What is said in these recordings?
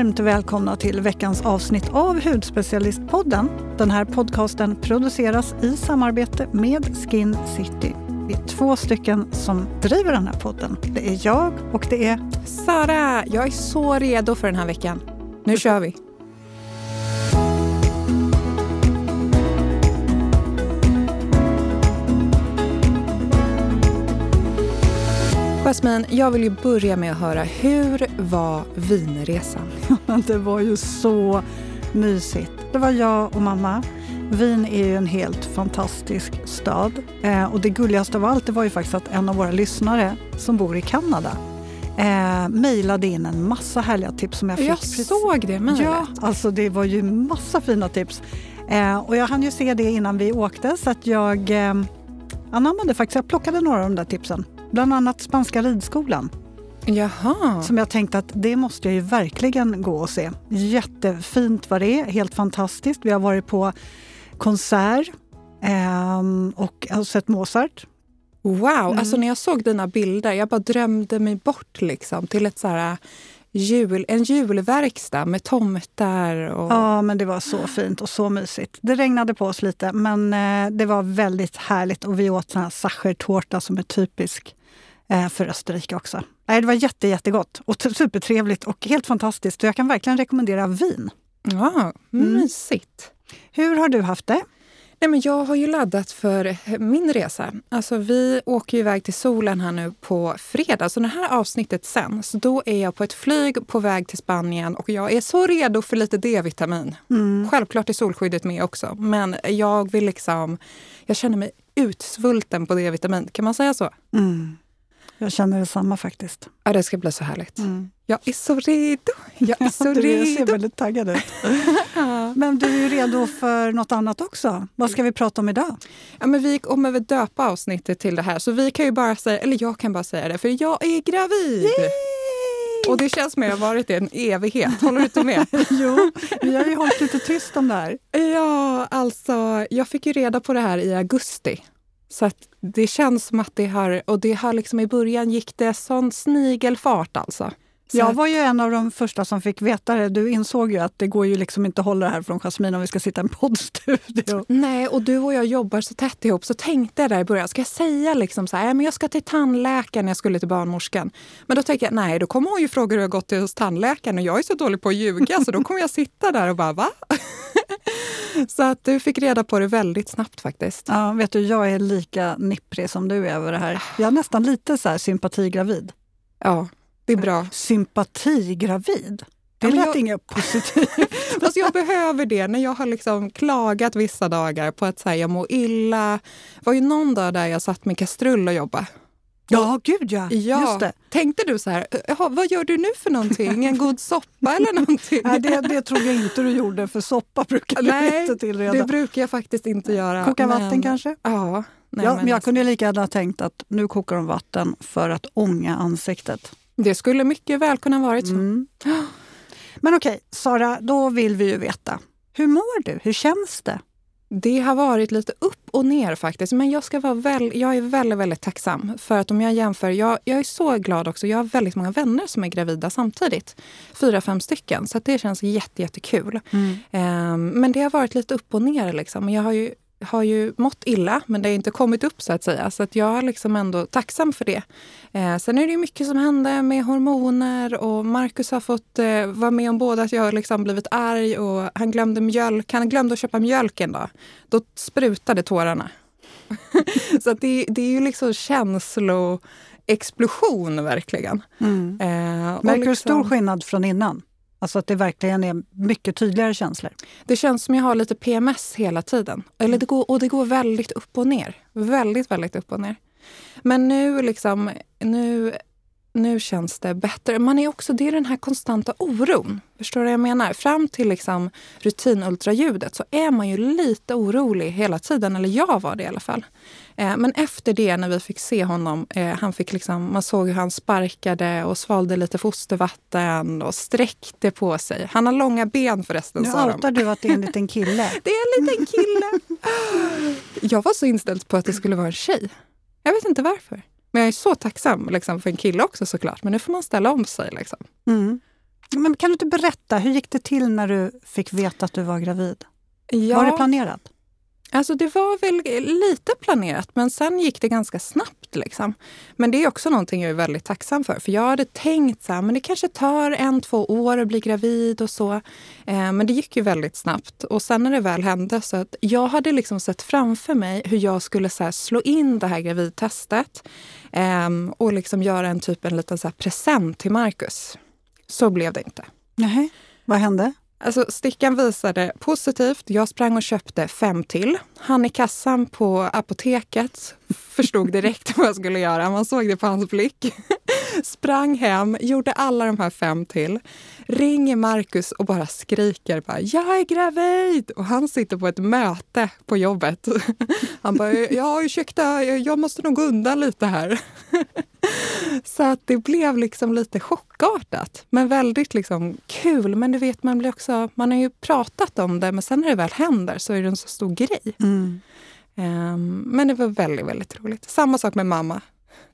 varmt välkomna till veckans avsnitt av Hudspecialistpodden. Den här podcasten produceras i samarbete med Skin City. Vi är två stycken som driver den här podden. Det är jag och det är... Sara! Jag är så redo för den här veckan. Nu kör vi! Jasmin, jag vill ju börja med att höra, hur var vinresan? det var ju så mysigt. Det var jag och mamma. Wien är ju en helt fantastisk stad. Eh, och det gulligaste av allt det var ju faktiskt att en av våra lyssnare som bor i Kanada eh, mejlade in en massa härliga tips som jag fick. Jag såg det mejlet. Ja, alltså det var ju massa fina tips. Eh, och jag hann ju se det innan vi åkte så att jag eh, anammade faktiskt. Jag plockade några av de där tipsen. Bland annat Spanska ridskolan. Jaha. Som jag tänkte att det måste jag ju verkligen gå och se. Jättefint vad det är, helt fantastiskt. Vi har varit på konsert eh, och har sett Mozart. Wow! Mm. Alltså när jag såg dina bilder, jag bara drömde mig bort liksom till ett så här jul, en julverkstad med tomtar. Och... Ja, men det var så fint och så mysigt. Det regnade på oss lite, men eh, det var väldigt härligt och vi åt sån här sachertårta som är typisk eh, för Österrike också. Nej, det var jätte, jättegott och supertrevligt och helt fantastiskt. jag kan verkligen rekommendera vin. Ja, mm. mysigt. Mm. Hur har du haft det? Nej, men jag har ju laddat för min resa. Alltså, vi åker ju iväg till solen här nu på fredag. Så när det här avsnittet sänds, då är jag på ett flyg på väg till Spanien och jag är så redo för lite D-vitamin. Mm. Självklart är solskyddet med också, men jag vill liksom... Jag känner mig utsvulten på D-vitamin. Kan man säga så? Mm. Jag känner detsamma faktiskt. Ja, det ska bli så härligt. Mm. Jag är så redo. Jag är så du redo. Du ser väldigt taggad ut. Men du är ju redo för något annat också. Vad ska vi prata om idag? Ja, men vi kommer väl döpa avsnittet till det här. Så vi kan ju bara säga, eller jag kan bara säga det, för jag är gravid! Yay! Och det känns som att jag har varit det en evighet. Håller du inte med? jo, vi har ju hållit lite tyst om det här. Ja, alltså jag fick ju reda på det här i augusti. Så det känns som att det har, och det har liksom i början gick det sån snigelfart alltså. Så jag var ju en av de första som fick veta det. Du insåg ju att det går ju liksom inte att hålla det här från Jasmine om vi ska sitta i en poddstudio. Nej, och du och jag jobbar så tätt ihop. Så tänkte jag där i början, ska jag säga liksom så här, men jag ska till tandläkaren jag skulle till barnmorskan. Men då tänkte jag, nej, då kommer hon ju fråga hur jag gått till hos tandläkaren och jag är så dålig på att ljuga så då kommer jag sitta där och bara, va? så att du fick reda på det väldigt snabbt faktiskt. Ja, vet du, jag är lika nipprig som du är över det här. Jag är nästan lite så här sympatigravid. Ja, det är bra. Sympatigravid? Det ja, lät jag, inget positivt. Fast jag behöver det när jag har liksom klagat vissa dagar på att här, jag mår illa. Det var ju någon dag där jag satt med kastrull och jobbade. Ja, gud ja. ja. Just det. Tänkte du så här, vad gör du nu för någonting? En god soppa eller någonting? Nej, det, det tror jag inte du gjorde, för soppa brukar du Nej, inte tillreda. det brukar jag faktiskt inte göra. Koka men... vatten kanske? Ja. Nej, ja men jag alltså. kunde lika gärna ha tänkt att nu kokar de vatten för att ånga ansiktet. Det skulle mycket väl kunna varit så. Mm. Men okej, Sara, då vill vi ju veta. Hur mår du? Hur känns det? Det har varit lite upp och ner faktiskt. Men jag, ska vara väl, jag är väldigt, väldigt tacksam. För att om jag jämför, jag, jag är så glad också. Jag har väldigt många vänner som är gravida samtidigt. Fyra, fem stycken. Så det känns jätte, jättekul. Mm. Um, men det har varit lite upp och ner. Liksom. Jag har ju har ju mått illa, men det har inte kommit upp så att säga. Så att jag är liksom ändå tacksam för det. Eh, sen är det mycket som händer med hormoner och Marcus har fått eh, vara med om både att jag har liksom blivit arg och han glömde mjölk. Han glömde att köpa mjölk en dag. Då sprutade tårarna. så att det, det är ju liksom känsloexplosion verkligen. Mm. Eh, Märker liksom, stor skillnad från innan? Alltså att det verkligen är mycket tydligare känslor. Det känns som jag har lite PMS hela tiden. Eller det går, och det går väldigt upp och ner. Väldigt, väldigt upp och ner. Men nu liksom, nu nu känns det bättre. Man är också, det är den här konstanta oron. Förstår du vad jag menar? Fram till liksom rutinultraljudet så är man ju lite orolig hela tiden. Eller jag var det i alla fall. Eh, men efter det, när vi fick se honom, eh, han fick liksom, man såg hur han sparkade och svalde lite fostervatten och sträckte på sig. Han har långa ben förresten, Nu outar du att det är en liten kille. det är en liten kille! jag var så inställd på att det skulle vara en tjej. Jag vet inte varför. Men jag är så tacksam liksom, för en kille också såklart. Men nu får man ställa om sig. Liksom. Mm. Men kan du inte berätta, hur gick det till när du fick veta att du var gravid? Ja, Var det planerat? Alltså det var väl lite planerat, men sen gick det ganska snabbt. Liksom. Men det är också någonting jag är väldigt tacksam för. För jag hade tänkt så här, men det kanske tar en, två år att bli gravid och så. Eh, men det gick ju väldigt snabbt. Och sen när det väl hände så att jag hade liksom sett framför mig hur jag skulle så här, slå in det här gravidtestet eh, och liksom göra en typ en liten så här, present till Marcus. Så blev det inte. Nej. Vad hände? Alltså stickan visade positivt. Jag sprang och köpte fem till. Han i kassan på apoteket förstod direkt vad jag skulle göra. Man såg det på hans blick. Sprang hem, gjorde alla de här fem till. Ringer Marcus och bara skriker bara, jag är gravid! Och han sitter på ett möte på jobbet. Han bara, ja ursäkta, jag måste nog gå undan lite här. Så att det blev liksom lite chockartat, men väldigt liksom kul. Men du vet, man, blir också, man har ju pratat om det, men sen när det väl händer så är det en så stor grej. Mm. Um, men det var väldigt, väldigt roligt. Samma sak med mamma.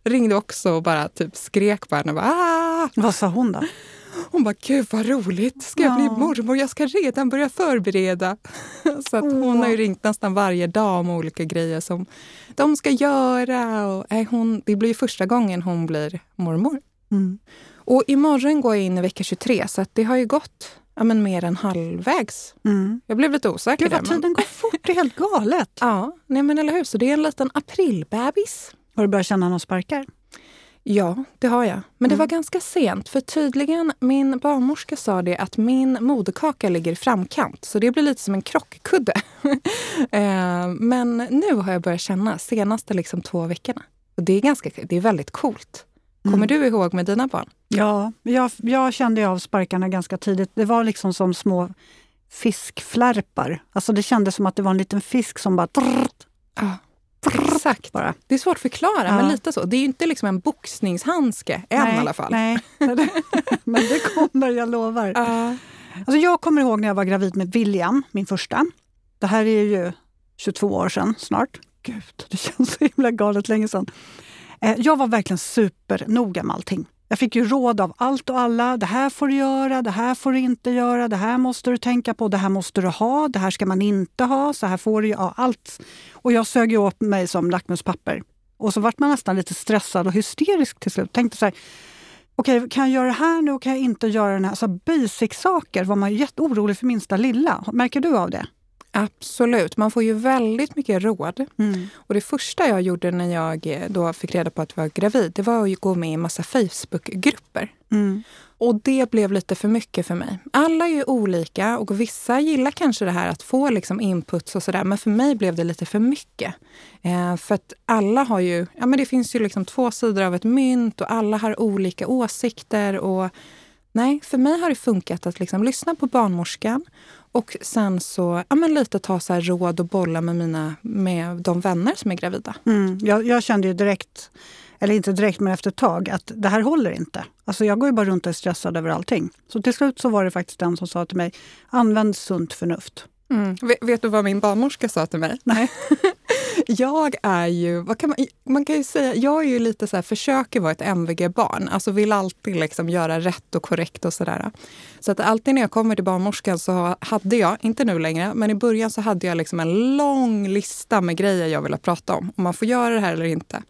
Ringde också och bara typ skrek på henne. Bara, ah! Vad sa hon då? Hon bara, gud vad roligt, ska jag bli mormor? Jag ska redan börja förbereda. Så att hon har ju ringt nästan varje dag om olika grejer som de ska göra. Och är hon, det blir första gången hon blir mormor. Mm. Och imorgon går jag in i vecka 23 så det har ju gått ja, men mer än halvvägs. Mm. Jag blev lite osäker Gud där. vad men- tiden går fort, det är helt galet. Ja, nej men eller hur. Så det är en liten aprilbebis. Har du börjat känna några sparkar? Ja, det har jag. Men det Mm. var ganska sent. För tydligen, min barnmorska sa det att min moderkaka ligger i framkant. Så det blir lite som en krockkudde. Eh, Men nu har jag börjat känna senaste liksom två veckorna. Och det är, ganska, det är väldigt coolt. Kommer Mm. du ihåg med dina barn? Ja, jag, jag kände av sparkarna ganska tidigt. Det var liksom som små fiskflärpar. Alltså det kändes som att det var en liten fisk som bara... Ja, exakt. bara. Det är svårt att förklara, Ja. men lite så. Det är ju inte liksom en boxningshandske än i alla fall. Nej, men det kommer, jag lovar. Ja. Alltså jag kommer ihåg när jag var gravid med William, min första. Det här är ju 22 år sedan snart. Gud, det känns så himla galet länge sedan. Eh, Jag var verkligen supernoga med allting. Jag fick ju råd av allt och alla. Det här får du göra, det här får du inte göra, det här måste du tänka på, det här måste du ha, det här ska man inte ha, så här får du ja, allt. Och jag sög ju åt mig som lackmuspapper. Och så vart man nästan lite stressad och hysterisk till slut. Tänkte så här, okej, kan jag göra det här nu och kan jag inte göra den här? Så basic-saker var man ju jätteorolig för minsta lilla. Märker du av det? Absolut. Man får ju väldigt mycket råd. Och det första jag gjorde när jag eh, då fick reda på att jag var gravid, det var att gå med i massa Facebookgrupper. Mm. Och det blev lite för mycket för mig. Alla är ju olika och vissa gillar kanske det här att få liksom inputs och sådär. Men för mig blev det lite för mycket. Eh, för att alla har ju, ja men det finns ju liksom två sidor av ett mynt och alla har olika åsikter. Och nej, för mig har det funkat att liksom lyssna på barnmorskan och sen så, ja men lite ta så här råd och bolla med mina, med de vänner som är gravida. Mm. Jag, jag kände ju direkt, eller inte direkt men efter ett tag, att det här håller inte. Alltså jag går ju bara runt och är stressad över allting. Så till slut så var det faktiskt den som sa till mig, använd sunt förnuft. Mm. Vet, du vad min barnmorska sa till mig? Nej. Jag är ju, vad kan man, man kan ju säga, jag är ju lite så här, försöker vara ett MVG-barn. Alltså vill alltid liksom göra rätt och korrekt och sådär. Så att alltid när jag kommer till barnmorskan så hade jag, inte nu längre, men i början så hade jag liksom en lång lista med grejer jag ville prata om. Om man får göra det här eller inte.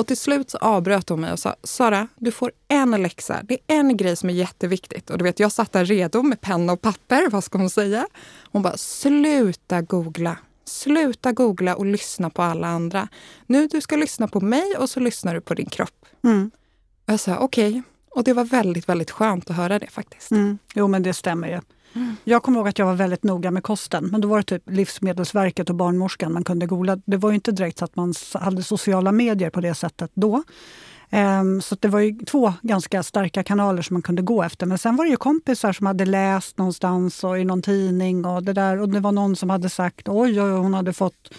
Och till slut så avbröt hon mig och sa, Sara, du får en läxa. Det är en grej som är jätteviktigt. Och du vet, jag satt där redo med penna och papper. Vad ska hon säga? Hon bara, sluta googla. Sluta googla och lyssna på alla andra. Nu du ska lyssna på mig och så lyssnar du på din kropp. Mm. Och jag sa okej. Och det var väldigt, väldigt skönt att höra det faktiskt. Mm. Jo men det stämmer ju. Jag kommer ihåg att jag var väldigt noga med kosten. Men då var det typ Livsmedelsverket och barnmorskan man kunde googla. Det var ju inte direkt så att man hade sociala medier på det sättet då. Ehm, så det var ju två ganska starka kanaler som man kunde gå efter. Men sen var det ju kompisar som hade läst någonstans och i någon tidning och det där. Och det var någon som hade sagt oj, oj, hon hade fått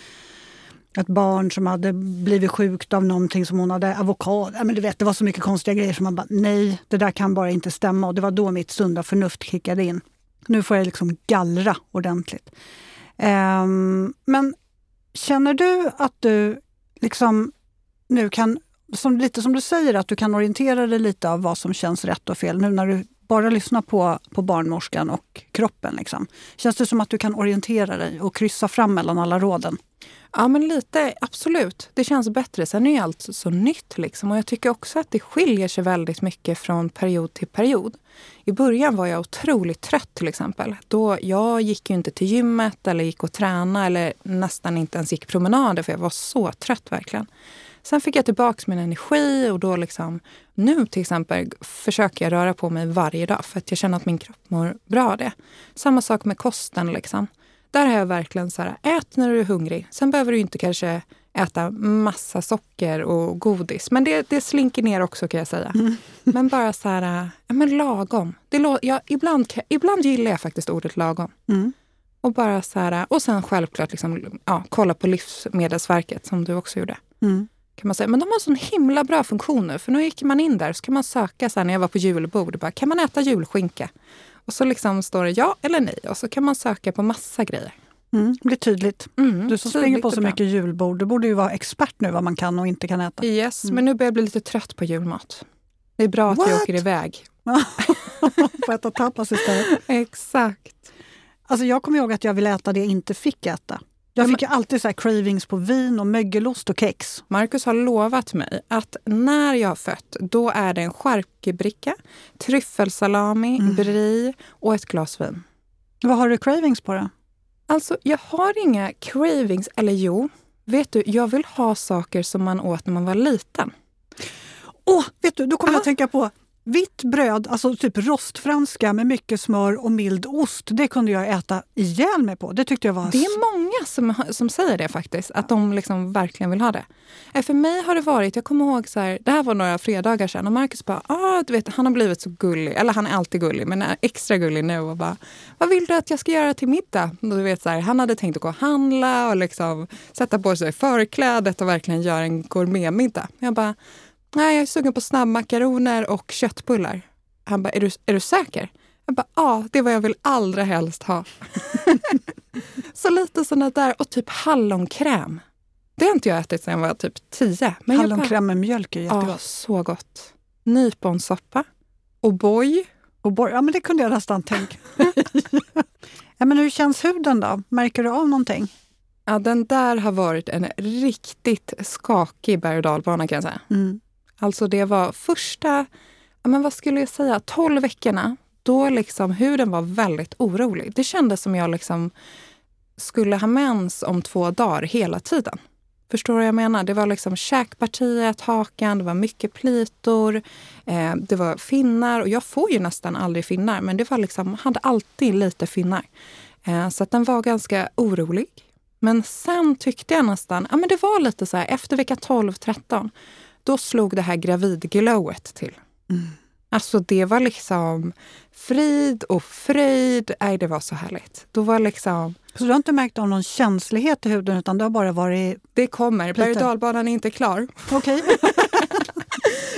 ett barn som hade blivit sjukt av någonting som hon hade, avokado. Ja, men du vet, det var så mycket konstiga grejer som man bara, nej, det där kan bara inte stämma. Och det var då mitt sunda förnuft kickade in. Nu får jag liksom gallra ordentligt. Um, men känner du att du liksom nu kan, som, lite som du säger, att du kan orientera dig lite av vad som känns rätt och fel nu när du bara lyssnar på, på barnmorskan och kroppen? Liksom? Känns det som att du kan orientera dig och kryssa fram mellan alla råden? Ja, men lite absolut. Det känns bättre. Sen är ju allt så nytt liksom. och jag tycker också att det skiljer sig väldigt mycket från period till period. I början var jag otroligt trött till exempel. Då, jag gick ju inte till gymmet eller gick och tränade eller nästan inte ens gick promenader för jag var så trött verkligen. Sen fick jag tillbaka min energi och då liksom, nu till exempel försöker jag röra på mig varje dag för att jag känner att min kropp mår bra av det. Samma sak med kosten. Liksom. Där har jag verkligen så här, ät när du är hungrig. Sen behöver du inte kanske äta massa socker och godis. Men det, det slinker ner också kan jag säga. Mm. Men bara så här, ja, men lagom. Det, jag, ibland, ibland gillar jag faktiskt ordet lagom. Mm. Och bara så här, och sen självklart liksom, ja, kolla på Livsmedelsverket som du också gjorde. Mm. Kan man säga. Men de har sån himla bra funktion nu. För nu gick man in där så kan man söka, så här, när jag var på julbord, bara, kan man äta julskinka? Och så liksom står det ja eller nej och så kan man söka på massa grejer. Mm, det blir tydligt. Mm, du som springer på så mycket julbord, du borde ju vara expert nu vad man kan och inte kan äta. Yes, mm. men nu börjar jag bli lite trött på julmat. Det är bra att What? jag åker iväg. Får äta tapas istället. Exakt. Alltså jag kommer ihåg att jag ville äta det jag inte fick äta. Jag fick ju alltid så cravings på vin och mögelost och kex. Marcus har lovat mig att när jag har fött, då är det en charkubricka, tryffelsalami, mm. brie och ett glas vin. Vad har du cravings på då? Alltså, jag har inga cravings. Eller jo, vet du, jag vill ha saker som man åt när man var liten. Åh, oh, vet du, då kommer jag att tänka på Vitt bröd, alltså typ rostfranska med mycket smör och mild ost, det kunde jag äta ihjäl mig på. Det tyckte jag var... Det är många som, som säger det faktiskt, att de liksom verkligen vill ha det. Eh, för mig har det varit, jag kommer ihåg så här, det här var några fredagar sedan och Marcus bara, ah, du vet, han har blivit så gullig, eller han är alltid gullig, men är extra gullig nu och bara, vad vill du att jag ska göra till middag? du vet, så här, han hade tänkt att gå och handla och liksom sätta på sig förklädet och verkligen göra en gourmetmiddag. Jag bara, Nej, jag är sugen på snabbmakaroner och köttbullar. Han bara, är du, är du säker? Jag bara, ja, det är vad jag vill allra helst ha. så lite sådana där, och typ hallonkräm. Det har inte jag ätit sedan jag var typ tio. Men hallonkräm med mjölk är jättegott. Ja, så gott. Nyponsoppa. O'boy. O'boy, ja men det kunde jag nästan tänka ja, men Hur känns huden då? Märker du av någonting? Ja, den där har varit en riktigt skakig berg och dalbana kan jag säga. Mm. Alltså det var första, men vad skulle jag säga, 12 veckorna. Då liksom huden var väldigt orolig. Det kändes som jag liksom skulle ha mens om två dagar hela tiden. Förstår du vad jag menar? Det var liksom käkpartiet, hakan, det var mycket plitor, eh, det var finnar. Och jag får ju nästan aldrig finnar, men det var liksom, hade alltid lite finnar. Eh, så att den var ganska orolig. Men sen tyckte jag nästan, ja men det var lite så här efter vecka 12-13 då slog det här gravidglowet till. Mm. Alltså det var liksom frid och fröjd. Nej, det var så härligt. Då var liksom... Så du har inte märkt av någon känslighet i huden utan det har bara varit... Det kommer. Berg är inte klar. Okej. Okay.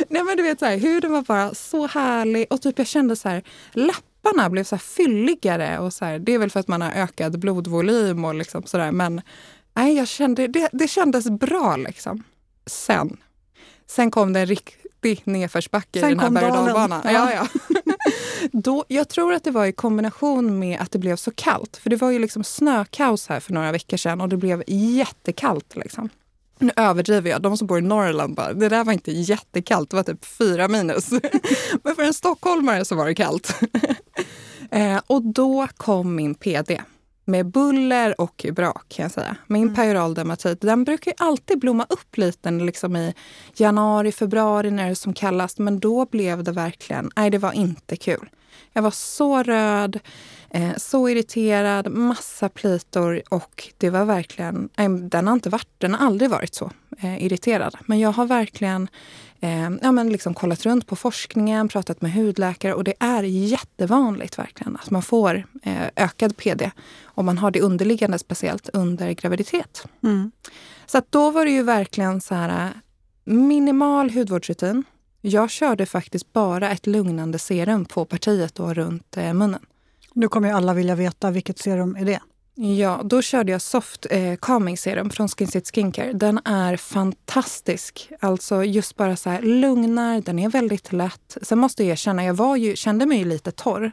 Nej men du vet, så här, huden var bara så härlig och typ jag kände så här, läpparna blev så fylligare. Och så här, det är väl för att man har ökad blodvolym och liksom sådär. Men nej, jag kände, det, det kändes bra liksom. Sen Sen kom det en riktig nedförsbacke Sen i den här berg och. Ja. Ja, Då, jag tror att det var i kombination med att det blev så kallt. För det var ju liksom snökaos här för några veckor sedan och det blev jättekallt. Liksom. Nu överdriver jag. De som bor i Norrland bara, det där var inte jättekallt, det var typ fyra minus. Men för en stockholmare så var det kallt. eh, och då kom min PD med buller och brak kan jag säga. Min mm. peroral dermatit, den brukar alltid blomma upp lite liksom i januari, februari när det är som kallast. Men då blev det verkligen, nej det var inte kul. Jag var så röd, så irriterad, massa plitor och det var verkligen, den har inte varit, den har aldrig varit så eh, irriterad. Men jag har verkligen eh, ja, men liksom kollat runt på forskningen, pratat med hudläkare och det är jättevanligt verkligen att man får eh, ökad PD om man har det underliggande, speciellt under graviditet. Mm. Så att då var det ju verkligen så här minimal hudvårdsrutin. Jag körde faktiskt bara ett lugnande serum på partiet då runt eh, munnen. Nu kommer ju alla vilja veta vilket serum är det? Ja, då körde jag Soft eh, Calming Serum från Skin Skincare. Den är fantastisk. Alltså just bara så här lugnar, den är väldigt lätt. Sen måste jag erkänna, jag var ju, kände mig ju lite torr.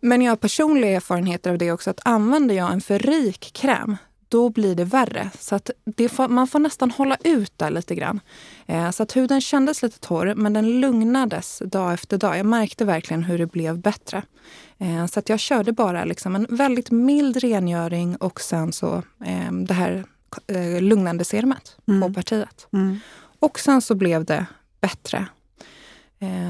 Men jag har personliga erfarenheter av det också, att använder jag en för rik kräm då blir det värre. Så att får, man får nästan hålla ut där lite grann. Eh, så att huden kändes lite torr, men den lugnades dag efter dag. Jag märkte verkligen hur det blev bättre. Eh, så att jag körde bara liksom en väldigt mild rengöring och sen så eh, det här eh, lugnande serumet mm. på partiet. Mm. Och sen så blev det bättre.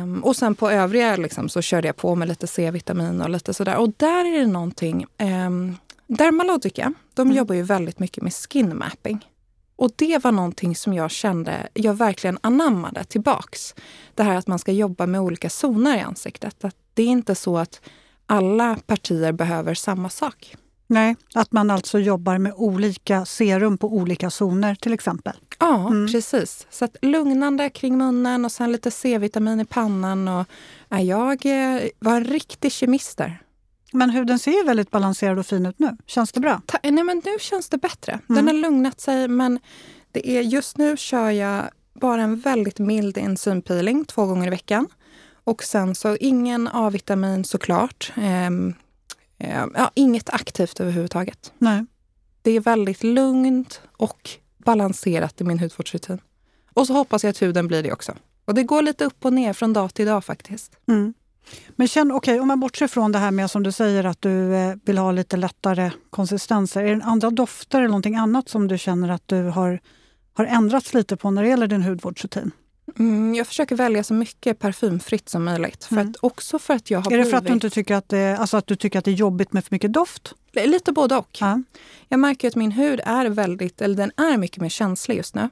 Um, och sen på övriga liksom, så körde jag på med lite C-vitamin och lite sådär. Och där är det någonting um, Dermalogica, de mm. jobbar ju väldigt mycket med skin mapping. Och det var någonting som jag kände, jag verkligen anammade tillbaks. Det här att man ska jobba med olika zoner i ansiktet. Att det är inte så att alla partier behöver samma sak. Nej, att man alltså jobbar med olika serum på olika zoner till exempel. Ja, mm. precis. Så att lugnande kring munnen och sen lite C-vitamin i pannan. Och, ja, jag eh, var en riktig kemist där. Men huden ser väldigt balanserad och fin ut nu. Känns det bra? Ta, nej, men nu känns det bättre. Den mm. har lugnat sig, men det är, just nu kör jag bara en väldigt mild enzympeeling två gånger i veckan. Och sen så ingen A-vitamin såklart. Ehm, eh, ja, inget aktivt överhuvudtaget. Nej. Det är väldigt lugnt och balanserat i min hudvårdsrutin. Och så hoppas jag att huden blir det också. Och det går lite upp och ner från dag till dag faktiskt. Mm. Men känn, okay, om man bortser från det här med som du säger att du eh, vill ha lite lättare konsistenser. Är det andra dofter eller någonting annat som du känner att du har, har ändrats lite på när det gäller din hudvårdsrutin? Mm, jag försöker välja så mycket parfymfritt som möjligt. För mm. att, också för att jag har Är det för att du inte tycker att det, alltså att du tycker att det är jobbigt med för mycket doft? Lite både och. Ja. Jag märker att min hud är väldigt, eller den är mycket mer känslig just nu.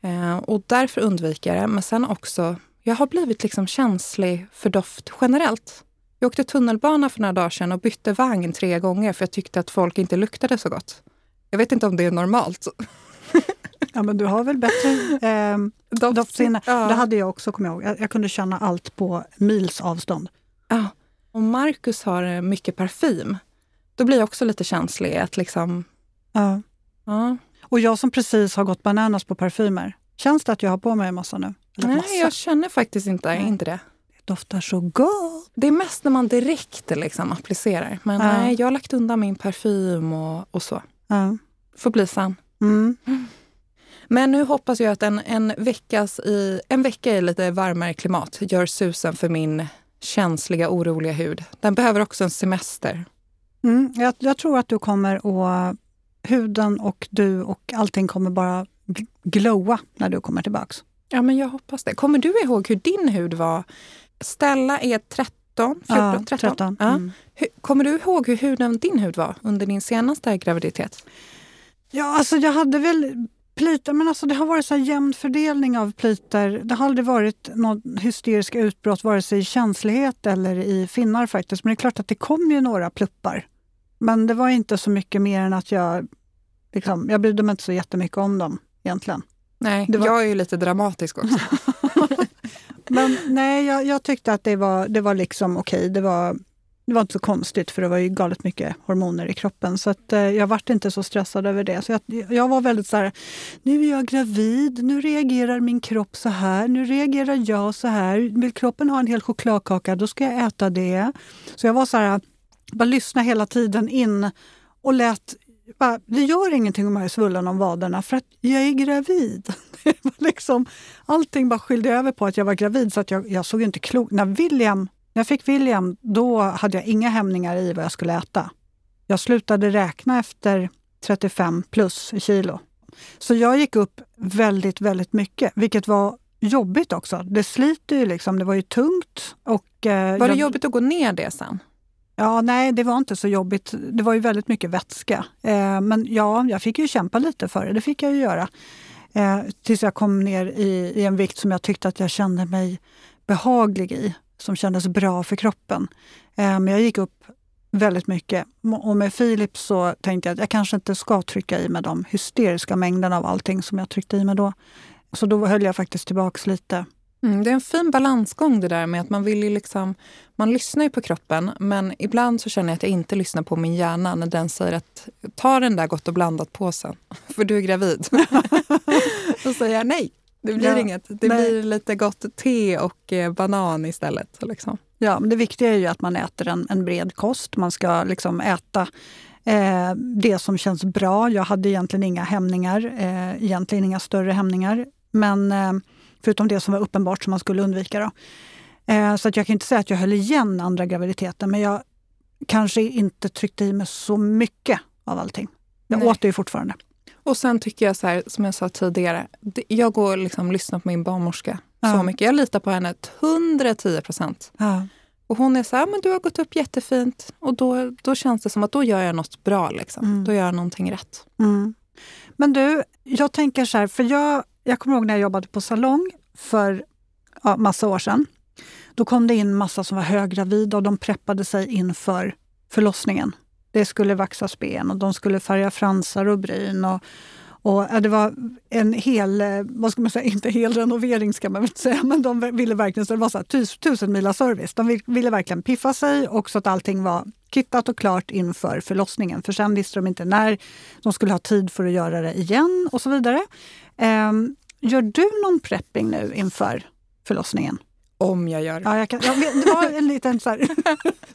Eh, och därför undviker jag det. Men sen också jag har blivit liksom känslig för doft generellt. Jag åkte tunnelbana för några dagar sedan och bytte vagn tre gånger för jag tyckte att folk inte luktade så gott. Jag vet inte om det är normalt. ja, men du har väl bättre eh, Doft, doftsinne? Ja. Det hade jag också, kommer jag ihåg. Jag, jag kunde känna allt på mils avstånd. Ja. Om Marcus har eh, mycket parfym, då blir jag också lite känslig. Att liksom... ja. ja. Och jag som precis har gått bananas på parfymer. Känns det att jag har på mig en massa nu? Nej, massa. jag känner faktiskt inte, inte det. Det doftar så gott! Det är mest när man direkt liksom applicerar. Men ja. nej, jag har lagt undan min parfym och, och så. Ja. Får bli sen. Mm. Men nu hoppas jag att en, en, veckas i, en vecka i lite varmare klimat gör susen för min känsliga, oroliga hud. Den behöver också en semester. Mm, jag, jag tror att du kommer att... Huden och du och allting kommer bara glowa när du kommer tillbaks. Ja, men jag hoppas det. Kommer du ihåg hur din hud var? Stella är 13, 14, ja, 13. 13. Ja. Mm. Kommer du ihåg hur huden din hud var under din senaste graviditet? Ja, alltså jag hade väl plitor, men alltså det har varit så jämn fördelning av plitor. Det har aldrig varit något hysteriska utbrott vare sig i känslighet eller i finnar faktiskt. Men det är klart att det kom ju några pluppar. Men det var inte så mycket mer än att jag, liksom, jag brydde mig inte så jättemycket om dem egentligen. Nej, var... jag är ju lite dramatisk också. Men nej, jag, jag, tyckte att det var, det var liksom okej. Okay. Det, var, det var inte så konstigt för det var ju galet mycket hormoner i kroppen. Så att, eh, jag vart inte så stressad över det. Så jag, jag var väldigt så här, nu är jag gravid, nu reagerar min kropp så här, nu reagerar jag så här. Vill kroppen ha en hel chokladkaka, då ska jag äta det. Så jag var så här, bara lyssna hela tiden in och lät bara, det gör ingenting om jag är svullen om vaderna för att jag är gravid. liksom, allting bara skyllde över på att jag var gravid så att jag, jag såg inte klok när William när jag fick William, då hade jag inga hämningar i vad jag skulle äta. Jag slutade räkna efter 35 plus kilo. Så jag gick upp väldigt, väldigt mycket, vilket var jobbigt också. Det sliter ju liksom, det var ju tungt. Och, eh, var det jag, jobbigt att gå ner det sen? Ja, nej, det var inte så jobbigt. Det var ju väldigt mycket vätska. Eh, men ja, jag fick ju kämpa lite för det. Det fick jag ju göra. Eh, tills jag kom ner i, i, en vikt som jag tyckte att jag kände mig behaglig i. Som kändes bra för kroppen. Eh, men jag gick upp väldigt mycket. Och med Filip så tänkte jag att jag kanske inte ska trycka i mig de hysteriska mängderna av allting som jag tryckte i mig då. Så då höll jag faktiskt tillbaks lite. Mm, det är en fin balansgång det där med att man vill ju liksom, man lyssnar ju på kroppen men ibland så känner jag att jag inte lyssnar på min hjärna när den säger att ta den där gott och blandat påsen för du är gravid. Då säger jag nej, det blir ja, inget. Det nej. blir lite gott te och eh, banan istället. Liksom. Ja, men det viktiga är ju att man äter en, en bred kost. Man ska liksom äta eh, det som känns bra. Jag hade egentligen inga hämningar, eh, egentligen inga större hämningar. Men eh, förutom det som var uppenbart som man skulle undvika. Då. Eh, så att jag kan inte säga att jag höll igen andra graviditeten, men jag kanske inte tryckte i mig så mycket av allting. Jag Nej. åt det ju fortfarande. Och sen tycker jag så här, som jag sa tidigare, jag går och liksom lyssnar på min barnmorska ja. så mycket. Jag litar på henne 110 procent. Ja. Och hon är så här, men du har gått upp jättefint. Och då, då känns det som att då gör jag något bra. Liksom. Mm. Då gör jag någonting rätt. Mm. Men du, jag tänker så här, för jag, jag kommer ihåg när jag jobbade på salong för ja, massa år sedan. Då kom det in massa som var höggravida och de preppade sig inför förlossningen. Det skulle vaxas ben och de skulle färga fransar och bryn. Och, och det var en hel, eh, vad ska man säga, inte hel renovering ska man väl säga, men de ville verkligen, så det var så här, tus, tusen mila service. De ville verkligen piffa sig och så att allting var kittat och klart inför förlossningen. För sen visste de inte när de skulle ha tid för att göra det igen och så vidare. Um, gör du någon prepping nu inför förlossningen? Om jag gör. Ja, jag kan, jag vet, det var en liten så här,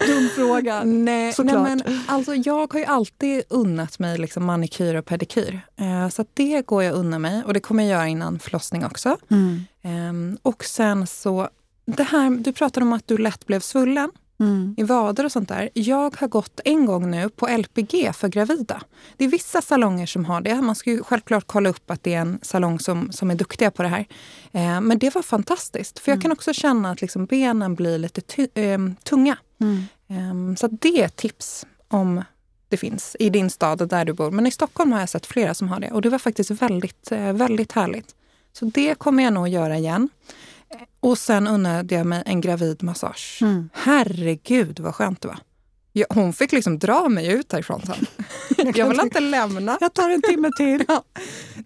dum fråga. Nej, nej, men, alltså, jag har ju alltid unnat mig liksom manikyr och pedikyr. Eh, så det går jag unna mig och det kommer jag göra innan förlossning också. Mm. Eh, och sen så, det här, du pratade om att du lätt blev svullen mm. i vader och sånt där. Jag har gått en gång nu på LPG för gravida. Det är vissa salonger som har det. Man ska ju självklart kolla upp att det är en salong som, som är duktiga på det här. Eh, men det var fantastiskt. För jag mm. kan också känna att liksom benen blir lite eh, tunga. Mm. Eh, så det är ett tips om det finns i din stad där du bor. Men i Stockholm har jag sett flera som har det och det var faktiskt väldigt, eh, väldigt härligt. Så det kommer jag nog göra igen. Och sen unnade jag mig en gravidmassage. Mm. Herregud vad skönt det var. Ja, hon fick liksom dra mig ut härifrån sen. jag vill inte lämna. Jag tar en timme till. Ja.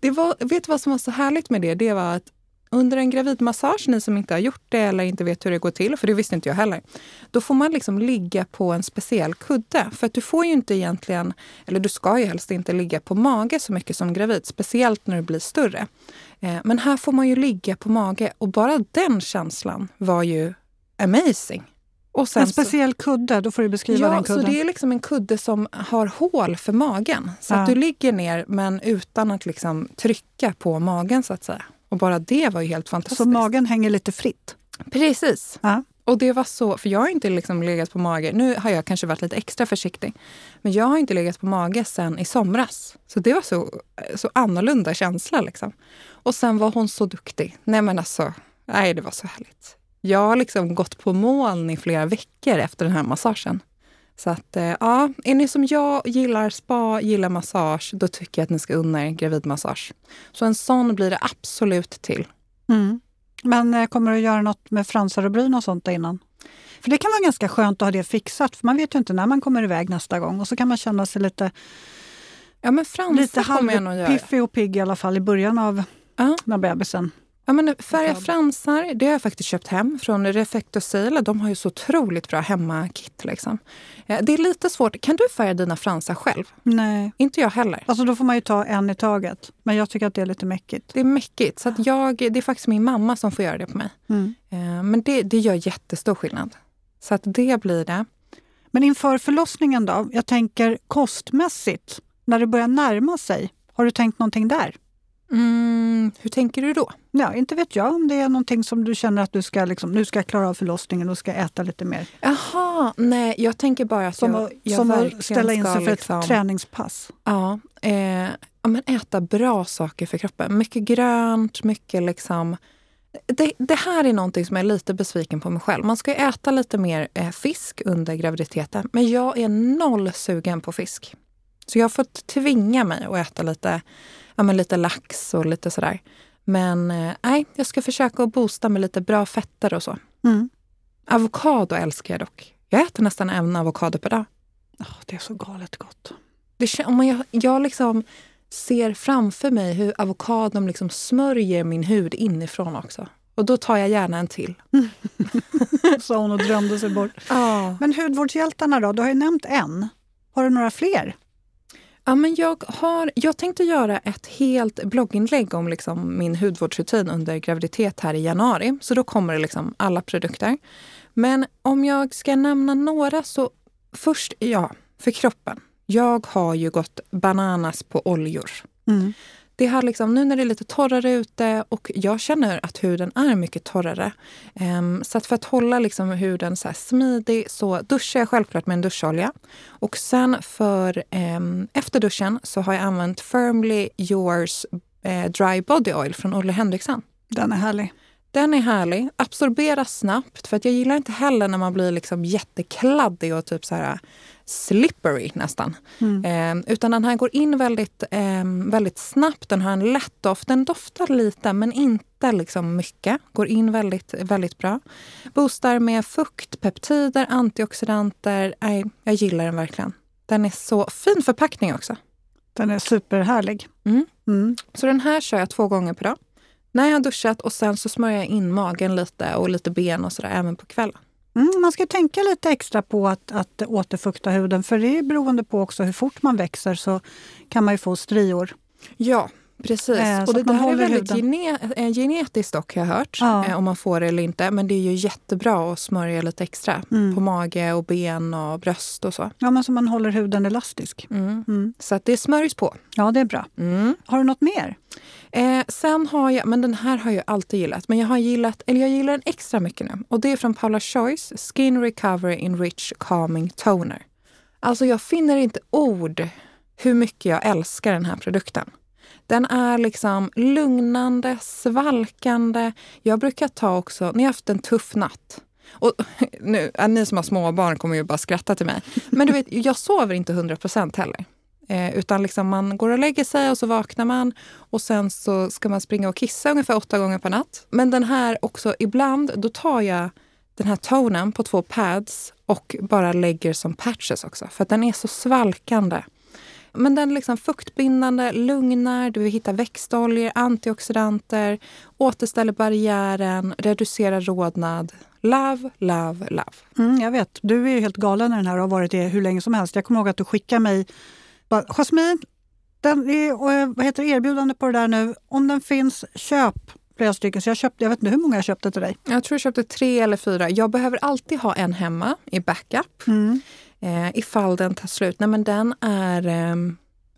Det var, vet du vad som var så härligt med det? Det var att under en gravidmassage, ni som inte har gjort det eller inte vet hur det går till, för det visste inte jag heller. Då får man liksom ligga på en speciell kudde. För att du får ju inte egentligen, eller du ska ju helst inte ligga på mage så mycket som gravid. Speciellt när du blir större. Eh, men här får man ju ligga på mage och bara den känslan var ju amazing. en speciell kudde, då får du beskriva ja, den kudden. Så det är liksom en kudde som har hål för magen. Så ja. att du ligger ner men utan att liksom trycka på magen så att säga. Och bara det var ju helt fantastiskt. Så magen hänger lite fritt? Precis. Ja. Och det var så, för jag har inte liksom legat på mage. Nu har jag kanske varit lite extra försiktig. Men jag har inte legat på mage sen i somras. Så det var så, så annorlunda känsla. Liksom. Och sen var hon så duktig. Nej men alltså, nej det var så härligt. Jag har liksom gått på moln i flera veckor efter den här massagen. Så att eh, ja, är ni som jag gillar spa, gillar massage, då tycker jag att ni ska unna er gravidmassage. Så en sån blir det absolut till. Mm. Men eh, kommer du göra något med fransar och bryn och sånt innan? För det kan vara ganska skönt att ha det fixat, för man vet ju inte när man kommer iväg nästa gång. Och så kan man känna sig lite, ja, men lite halvpiffig och pigg i alla fall i början av uh. när bebisen Ja, men färga fransar, det har jag faktiskt köpt hem från Refecto Sale. De har ju så otroligt bra hemmakit. Liksom. Det är lite svårt. Kan du färga dina fransar själv? Nej. Inte jag heller. Alltså då får man ju ta en i taget. Men jag tycker att det är lite mäckigt. Det är mäckigt. Så jag, det är faktiskt min mamma som får göra det på mig. Mm. Eh, men det, det gör jättestor skillnad. Så att det blir det. Men inför förlossningen då? Jag tänker kostmässigt, när det börjar närma sig. Har du tänkt någonting där? Mm, hur tänker du då? Ja, inte vet jag om det är någonting som du känner att du ska, liksom, nu ska klara av förlossningen och ska äta lite mer. Jaha, nej jag tänker bara att som jag, jag Som att ställa in sig för liksom, ett träningspass. Ja, eh, ja, men äta bra saker för kroppen. Mycket grönt, mycket liksom... Det, det, här är någonting som jag är lite besviken på mig själv. Man ska äta lite mer eh, fisk under graviditeten. Men jag är noll sugen på fisk. Så jag har fått tvinga mig att äta lite ja, men lite lax och lite sådär. Men eh, nej, jag ska försöka att boosta med lite bra fetter och så. Mm. Avokado älskar jag dock. Jag äter nästan en avokado per dag. Oh, det är så galet gott. Det, om jag, jag liksom ser framför mig hur avokadon liksom smörjer min hud inifrån också. Och då tar jag gärna en till. Sa hon och drömde sig bort. Ja. Men hudvårdshjältarna då? Du har ju nämnt en. Har du några fler? Ja, men jag, har, jag tänkte göra ett helt blogginlägg om liksom min hudvårdsrutin under graviditet här i januari. Så då kommer det liksom alla produkter. Men om jag ska nämna några så först, ja, för kroppen. Jag har ju gått bananas på oljor. Mm. Det har liksom, nu när det är lite torrare ute och jag känner att huden är mycket torrare. Um, så att för att hålla liksom huden så smidig så duschar jag självklart med en duscholja. Och sen för um, efter duschen så har jag använt Firmly Yours uh, Dry Body Oil från Olle Henriksen. Den är härlig. Den är härlig. Absorberar snabbt. För att jag gillar inte heller när man blir liksom jättekladdig och typ så här slippery nästan. Mm. Eh, utan den här går in väldigt, eh, väldigt snabbt. Den har en lätt doft. Den doftar lite men inte liksom mycket. Går in väldigt, väldigt bra. Boostar med fukt, peptider, antioxidanter. Nej, jag gillar den verkligen. Den är så fin förpackning också. Den är superhärlig. Mm. Mm. Så den här kör jag två gånger per dag. När jag har duschat och sen så smörjer jag in magen lite och lite ben och sådär även på kvällen. Mm, man ska tänka lite extra på att, att återfukta huden för det är beroende på också hur fort man växer så kan man ju få strior. Ja, Precis. Eh, och det där är väldigt gene eh, genetiskt dock har jag hört. Ja. Eh, om man får det eller inte. Men det är ju jättebra att smörja lite extra mm. på mage och ben och bröst och så. Ja, men så man håller huden elastisk. Mm. Mm. Så att det smörjs på. Ja, det är bra. Mm. Har du något mer? Eh, sen har jag, men den här har jag alltid gillat, men jag har gillat, eller jag gillar den extra mycket nu. Och det är från Paula Choice, Skin Recovery in Rich Calming Toner. Alltså jag finner inte ord hur mycket jag älskar den här produkten. Den är liksom lugnande, svalkande. Jag brukar ta också, när jag har haft en tuff natt, och nu, ni som har småbarn kommer ju bara skratta till mig. Men du vet, jag sover inte 100 procent heller. Eh, utan liksom man går och lägger sig och så vaknar man och sen så ska man springa och kissa ungefär åtta gånger per natt. Men den här också, ibland då tar jag den här tonen på två pads och bara lägger som patches också. För att den är så svalkande. Men den är liksom fuktbindande, lugnar, du hittar växtoljor, antioxidanter, återställer barriären, reducerar rodnad. Love, love, love. Mm, jag vet. Du är ju helt galen i den här och har varit det hur länge som helst. Jag kommer ihåg att du skickade mig Jasmin, den är, eh, vad heter erbjudande på det där nu. Om den finns, köp flera stycken. Så jag, köpte, jag vet inte hur många jag köpte till dig. Jag tror jag köpte tre eller fyra. Jag behöver alltid ha en hemma i backup. Mm. Eh, ifall den tar slut. Nej men den är... Eh,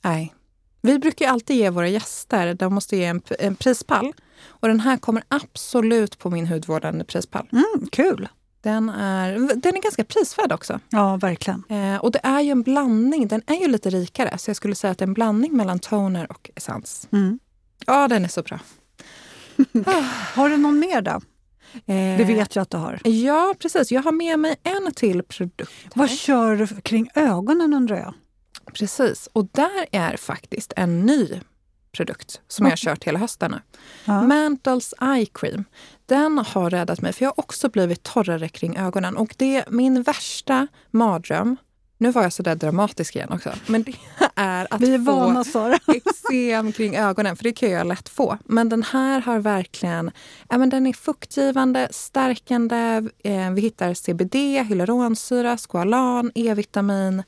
nej. Vi brukar alltid ge våra gäster, de måste ge en, en prispall. Och den här kommer absolut på min hudvårdande prispall. Mm, kul! Den är, den är ganska prisvärd också. Ja, verkligen. Eh, och det är ju en blandning. Den är ju lite rikare. Så jag skulle säga att det är en blandning mellan toner och essens. Mm. Ja, den är så bra. har du någon mer då? Eh, det vet jag att du har. Ja, precis. Jag har med mig en till produkt. Här. Vad kör du kring ögonen undrar jag? Precis, och där är faktiskt en ny produkt som jag har kört hela hösten nu. Ja. Mantles Eye Cream. Den har räddat mig, för jag har också blivit torrare kring ögonen. Och det är min värsta mardröm nu var jag så där dramatisk igen också. Men det är att Vi är få vana, eksem kring ögonen, för det kan jag lätt få. Men den här har verkligen, ja, men den är fuktgivande, stärkande. Eh, vi hittar CBD, hyaluronsyra, squalan, E-vitamin.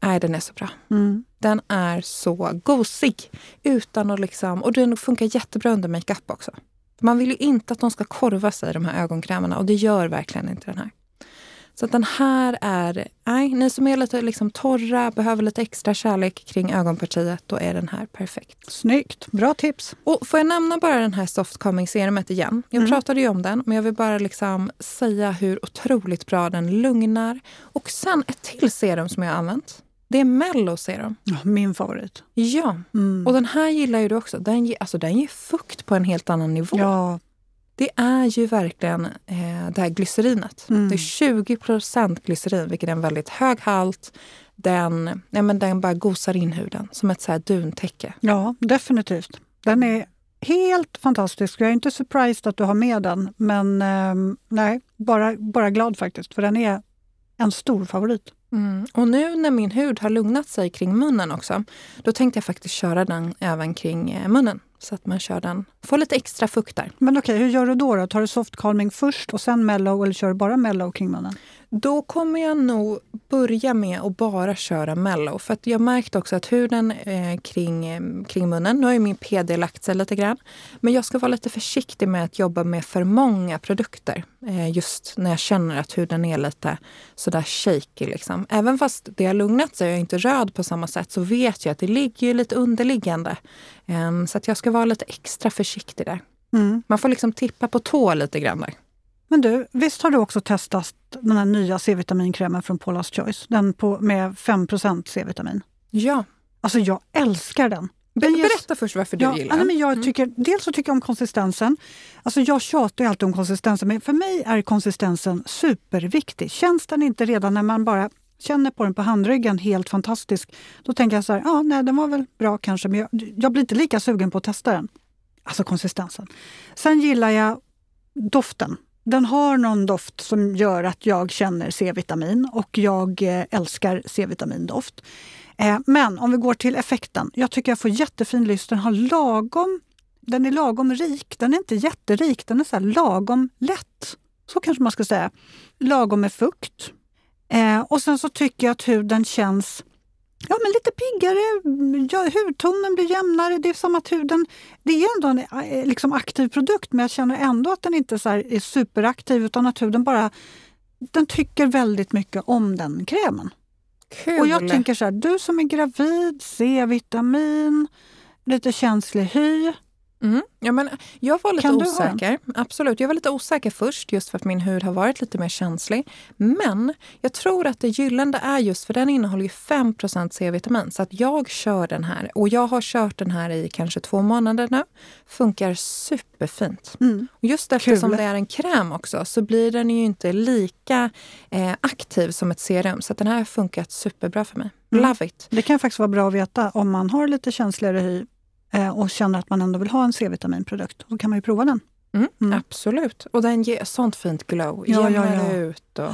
Nej, den är så bra. Mm. Den är så gosig. Utan att liksom, och den funkar jättebra under makeup också. Man vill ju inte att de ska korva sig, de här ögonkrämerna. Och det gör verkligen inte den här. Så den här är, nej, ni som är lite liksom torra, behöver lite extra kärlek kring ögonpartiet, då är den här perfekt. Snyggt, bra tips. Och får jag nämna bara den här Soft Calming serumet igen? Jag mm. pratade ju om den, men jag vill bara liksom säga hur otroligt bra den lugnar. Och sen ett till serum som jag har använt. Det är Mello serum. Ja, min favorit. Ja, mm. och den här gillar ju du också. Den ger, alltså, den ger fukt på en helt annan nivå. Ja, det är ju verkligen eh, det här glycerinet. Mm. Det är 20% glycerin, vilket är en väldigt hög halt. Den, ja, men den bara gosar in huden som ett så här duntäcke. Ja, definitivt. Den är helt fantastisk. Jag är inte surprised att du har med den, men eh, nej, bara, bara glad faktiskt. För den är en stor favorit. Mm. Och nu när min hud har lugnat sig kring munnen också, då tänkte jag faktiskt köra den även kring eh, munnen. Så att man kör den, får lite extra fukt där. Men okej, hur gör du då? då? Tar du soft calming först och sen mellow eller kör du bara mellow kring munnen? Då kommer jag nog börja med att bara köra mellow. För att jag märkte också att huden eh, kring, eh, kring munnen, nu har ju min PD lagt sig lite grann. Men jag ska vara lite försiktig med att jobba med för många produkter. Eh, just när jag känner att huden är lite sådär shaky. Liksom. Även fast det har lugnat sig och jag är inte röd på samma sätt så vet jag att det ligger lite underliggande. Eh, så att jag ska vara lite extra försiktig där. Mm. Man får liksom tippa på tå lite grann där. Men du, visst har du också testat den här nya C-vitaminkrämen från Paula's Choice? Den på, med 5% C-vitamin. Ja. Alltså jag älskar den. den Berätta först varför du ja, gillar den. Men jag mm. dels så tycker jag om konsistensen. Alltså jag tjatar ju alltid om konsistensen, men för mig är konsistensen superviktig. Känns den inte redan när man bara känner på den på handryggen helt fantastisk, då tänker jag så här, ja, nej, den var väl bra kanske, men jag, jag blir inte lika sugen på att testa den. Alltså konsistensen. Sen gillar jag doften den har någon doft som gör att jag känner C-vitamin och jag eh, älskar C-vitamindoft. Eh, men om vi går till effekten. Jag tycker jag får jättefin lyst. Den har lagom den är lagom rik. Den är inte jätterik, den är så lagom lätt. Så kanske man ska säga. Lagom med fukt. Eh, och sen så tycker jag att huden känns Ja, men lite piggare, ja, hudtonen blir jämnare. Det är som att huden... Det är ändå en eh, liksom, aktiv produkt men jag känner ändå att den inte så är superaktiv utan att huden bara... Den tycker väldigt mycket om den krämen. Kul. Och jag tänker så här, du som är gravid, C-vitamin, lite känslig hy. Mm. Ja, men jag var lite osäker. Absolut, jag var lite osäker först just för att min hud har varit lite mer känslig. Men jag tror att det gyllene är just för den innehåller ju 5 C-vitamin. Så att jag kör den här och jag har kört den här i kanske två månader nu. Funkar superfint. Mm. Och just eftersom Kul. det är en kräm också så blir den ju inte lika eh, aktiv som ett serum. Så den här har funkat superbra för mig. Mm. Love it! Det kan faktiskt vara bra att veta om man har lite känsligare hy och känner att man ändå vill ha en C-vitaminprodukt, då kan man ju prova den. Mm, mm. Absolut. Och den ger sånt fint glow. Ja, ja, ja. ut. Och...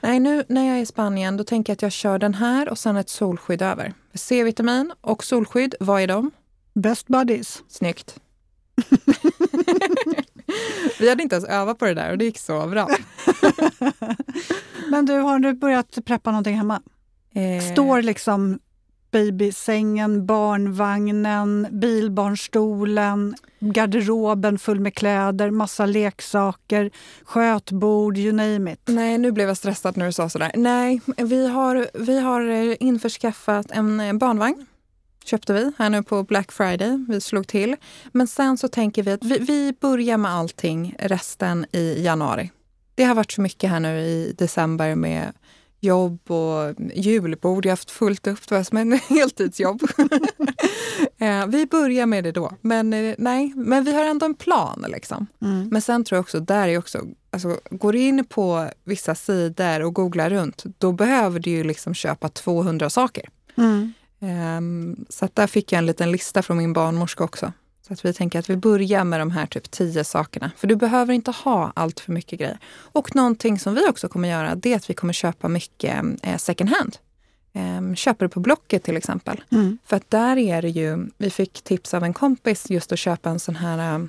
Nej, nu när jag är i Spanien då tänker jag att jag kör den här och sen ett solskydd över. C-vitamin och solskydd, vad är de? Best buddies. Snyggt. Vi hade inte ens övat på det där och det gick så bra. Men du, har du börjat preppa någonting hemma? Eh... Står liksom babysängen, barnvagnen, bilbarnstolen, garderoben full med kläder, massa leksaker, skötbord, you name it. Nej, nu blev jag stressad när du sa sådär. Nej, vi har, vi har eh, införskaffat en eh, barnvagn köpte vi här nu på Black Friday. Vi slog till. Men sen så tänker vi att vi, vi börjar med allting resten i januari. Det har varit så mycket här nu i december med jobb och julbord. Jag har haft fullt upp, det som en heltidsjobb. Eh, vi börjar med det då. Men eh, nej, men vi har ändå en plan. Liksom. Mm. Men sen tror jag också, där är också, alltså, går in på vissa sidor och googlar runt, då behöver du ju liksom köpa 200 saker. Mm. Um, så där fick jag en liten lista från min barnmorska också. Så att vi tänker att vi börjar med de här typ tio sakerna. För du behöver inte ha allt för mycket grejer. Och någonting som vi också kommer göra, det är att vi kommer köpa mycket eh, second hand. Eh, köper du på Blocket till exempel. Mm. För att där är det ju, vi fick tips av en kompis just att köpa en sån här, eh,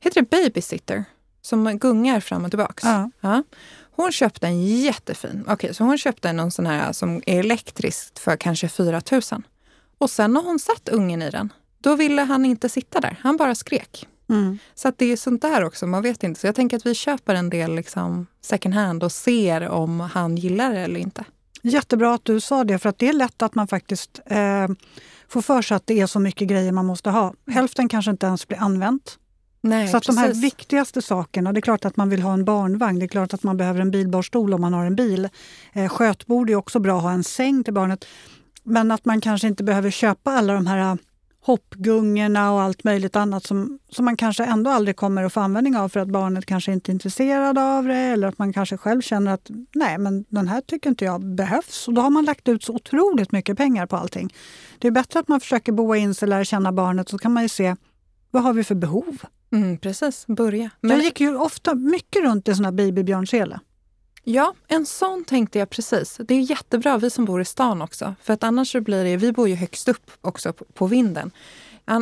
heter det babysitter? Som gungar fram och tillbaks. Ja. ja. Hon köpte en jättefin, okej okay, så hon köpte någon sån här som är elektrisk för kanske 4 000. Och sen har hon satt ungen i den då ville han inte sitta där, han bara skrek. Mm. Så det är sånt där också, man vet inte. Så jag tänker att vi köper en del liksom second hand och ser om han gillar det eller inte. Jättebra att du sa det, för att det är lätt att man faktiskt eh, får för sig att det är så mycket grejer man måste ha. Hälften kanske inte ens blir använt. Nej, så att de här viktigaste sakerna, det är klart att man vill ha en barnvagn, det är klart att man behöver en bilbarstol om man har en bil. Eh, skötbord är också bra att ha en säng till barnet. Men att man kanske inte behöver köpa alla de här hoppgungorna och allt möjligt annat som, som man kanske ändå aldrig kommer att få användning av för att barnet kanske inte är intresserad av det eller att man kanske själv känner att nej, men den här tycker inte jag behövs. Och då har man lagt ut så otroligt mycket pengar på allting. Det är bättre att man försöker boa in sig, lära känna barnet så kan man ju se vad har vi för behov. Mm, precis, börja. Men... Jag gick ju ofta mycket runt i sån här babybjörnsele. Ja, en sån tänkte jag precis. Det är jättebra, vi som bor i stan också. För att annars så blir det, vi bor ju högst upp också på, vinden.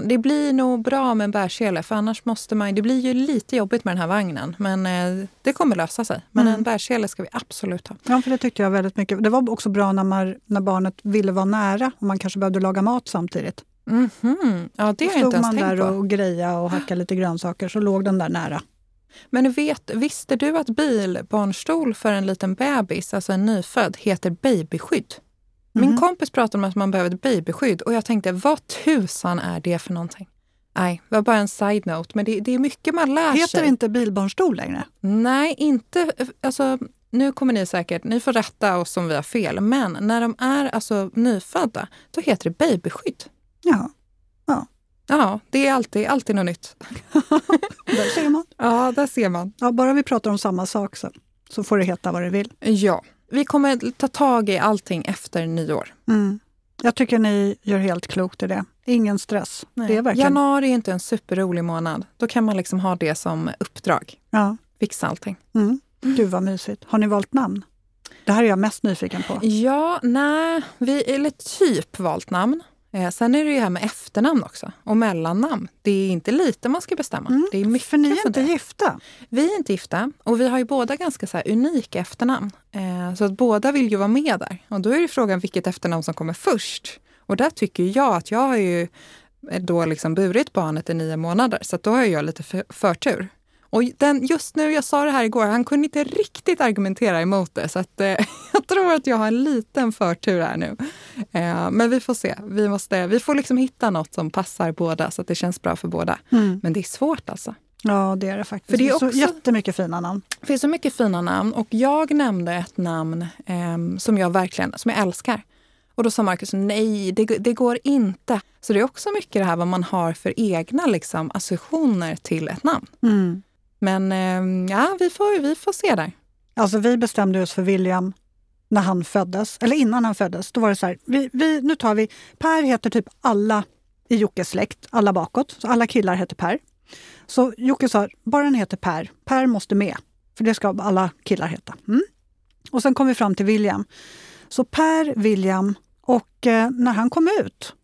Det blir nog bra med en bärsele för annars måste man, det blir ju lite jobbigt med den här vagnen. Men eh, det kommer lösa sig. Men mm. en bärsele ska vi absolut ha. Ja, för det tyckte jag väldigt mycket. Det var också bra när, man, när barnet ville vara nära och man kanske behövde laga mat samtidigt. Mm -hmm. Ja, det har jag inte ens tänkt på. man där och greja och hacka lite grönsaker så låg den där nära. Men vet, visste du att bilbarnstol för en liten bebis, alltså en nyfödd, heter babyskydd? Min mm. kompis pratade om att man behöver ett babyskydd och jag tänkte, vad tusan är det för någonting? Nej, det var bara en side-note, men det, det, är mycket man lär sig. Heter inte bilbarnstol längre? Nej, inte... Alltså, nu kommer ni säkert, ni får rätta oss om vi har fel, men när de är alltså nyfödda, då heter det babyskydd. Ja. ja. Ja, det är alltid, alltid något nytt. där ser man. Ja, där ser man. Ja, bara vi pratar om samma sak så, så får det heta vad det vill. Ja. Vi kommer ta tag i allting efter nyår. Mm. Jag tycker ni gör helt klokt i det. Ingen stress. Det är verkligen... Januari är inte en superrolig månad. Då kan man liksom ha det som uppdrag. Ja. Fixa allting. Mm. Gud vad mysigt. Har ni valt namn? Det här är jag mest nyfiken på. Ja, nej, vi eller typ valt namn. Eh, sen är det ju här med efternamn också och mellannamn. Det är inte lite man ska bestämma. Mm, det är mycket för ni är för inte det. gifta? Vi är inte gifta och vi har ju båda ganska så unika efternamn. Eh, så att båda vill ju vara med där. Och då är det frågan vilket efternamn som kommer först. Och där tycker jag att jag har ju då liksom burit barnet i nio månader så då har jag lite för, förtur. Och den, just nu, jag sa det här igår, han kunde inte riktigt argumentera emot det. Så att, eh, jag tror att jag har en liten förtur här nu. Eh, men vi får se. Vi, måste, vi får liksom hitta något som passar båda så att det känns bra för båda. Mm. Men det är svårt alltså. Ja, det är det faktiskt. För det är också, så jättemycket fina namn. Det finns så mycket fina namn. Och jag nämnde ett namn eh, som jag verkligen som jag älskar. Och då sa Markus, nej, det, det, går inte. Så det är också mycket det här vad man har för egna liksom, associationer till ett namn. Mm. Men ehm, ja, vi får, vi får se där. Alltså vi bestämde oss för William när han föddes, eller innan han föddes. Då var det så här, vi, vi, nu tar vi, Per heter typ alla i Jockes släkt, alla bakåt. Så alla killar heter Per. Så Jocke sa, bara den heter Per, Per måste med. För det ska alla killar heta. Mm. Och sen kom vi fram till William. Så Per, William och eh, när han kom ut,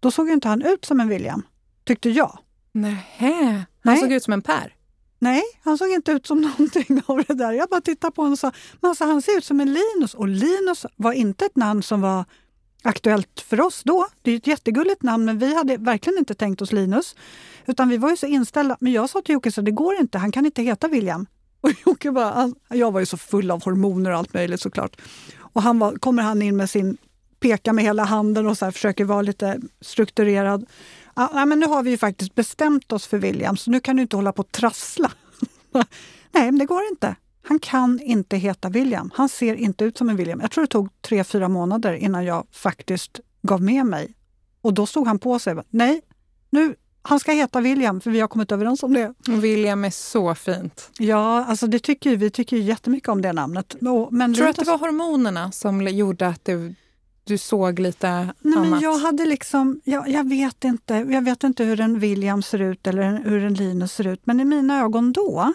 då såg inte han ut som en William, tyckte jag. Nähä, han Nej. såg ut som en Per? Nej, han såg inte ut som någonting av det där. Jag bara tittade på honom och sa, men alltså, han ser ut som en Linus. Och Linus var inte ett namn som var aktuellt för oss då. Det är ett jättegulligt namn, men vi hade verkligen inte tänkt oss Linus. Utan vi var ju så inställda. Men jag sa till Jocke, så det går inte, han kan inte heta William. Och Jocke bara, jag var ju så full av hormoner och allt möjligt såklart. Och han var, kommer han in med sin peka med hela handen och så här, försöker vara lite strukturerad. Ja, men nu har vi ju faktiskt bestämt oss för William, så nu kan du inte hålla på och trassla. Nej, men det går inte. Han kan inte heta William. Han ser inte ut som en William. Jag tror det tog tre, fyra månader innan jag faktiskt gav med mig. Och då stod han på sig. Nej, nu, han ska heta William för vi har kommit överens om det. William är så fint. Ja, alltså det tycker vi tycker jättemycket om det namnet. Men tror du att det var hormonerna som gjorde att det du såg lite Nej, annat? Men jag, hade liksom, jag, jag, vet inte, jag vet inte hur en William ser ut eller hur en Linus ser ut, men i mina ögon då,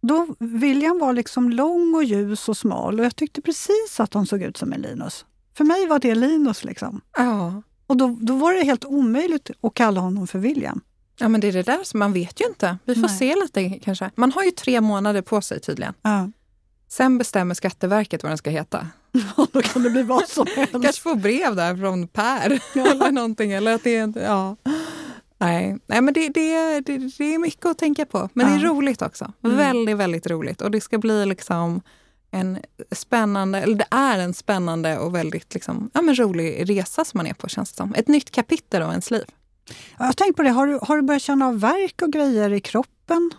då William var liksom lång och ljus och smal och jag tyckte precis att hon såg ut som en Linus. För mig var det Linus. liksom. Ja. Och då, då var det helt omöjligt att kalla honom för William. Ja, men det är det där som man vet ju inte. Vi får Nej. se lite kanske. Man har ju tre månader på sig tydligen. Ja. Sen bestämmer Skatteverket vad den ska heta. Då kan det bli vad som helst. Kanske få brev där från Per ja. eller någonting. Eller att det är, ja. Nej, Nej men det, det, det, det är mycket att tänka på. Men ja. det är roligt också. Mm. Väldigt, väldigt roligt. Och det ska bli liksom en spännande, eller det är en spännande och väldigt liksom, ja, men rolig resa som man är på känns det som. Ett nytt kapitel av ens liv. Jag har tänkt på det, har du, har du börjat känna av verk och grejer i kroppen?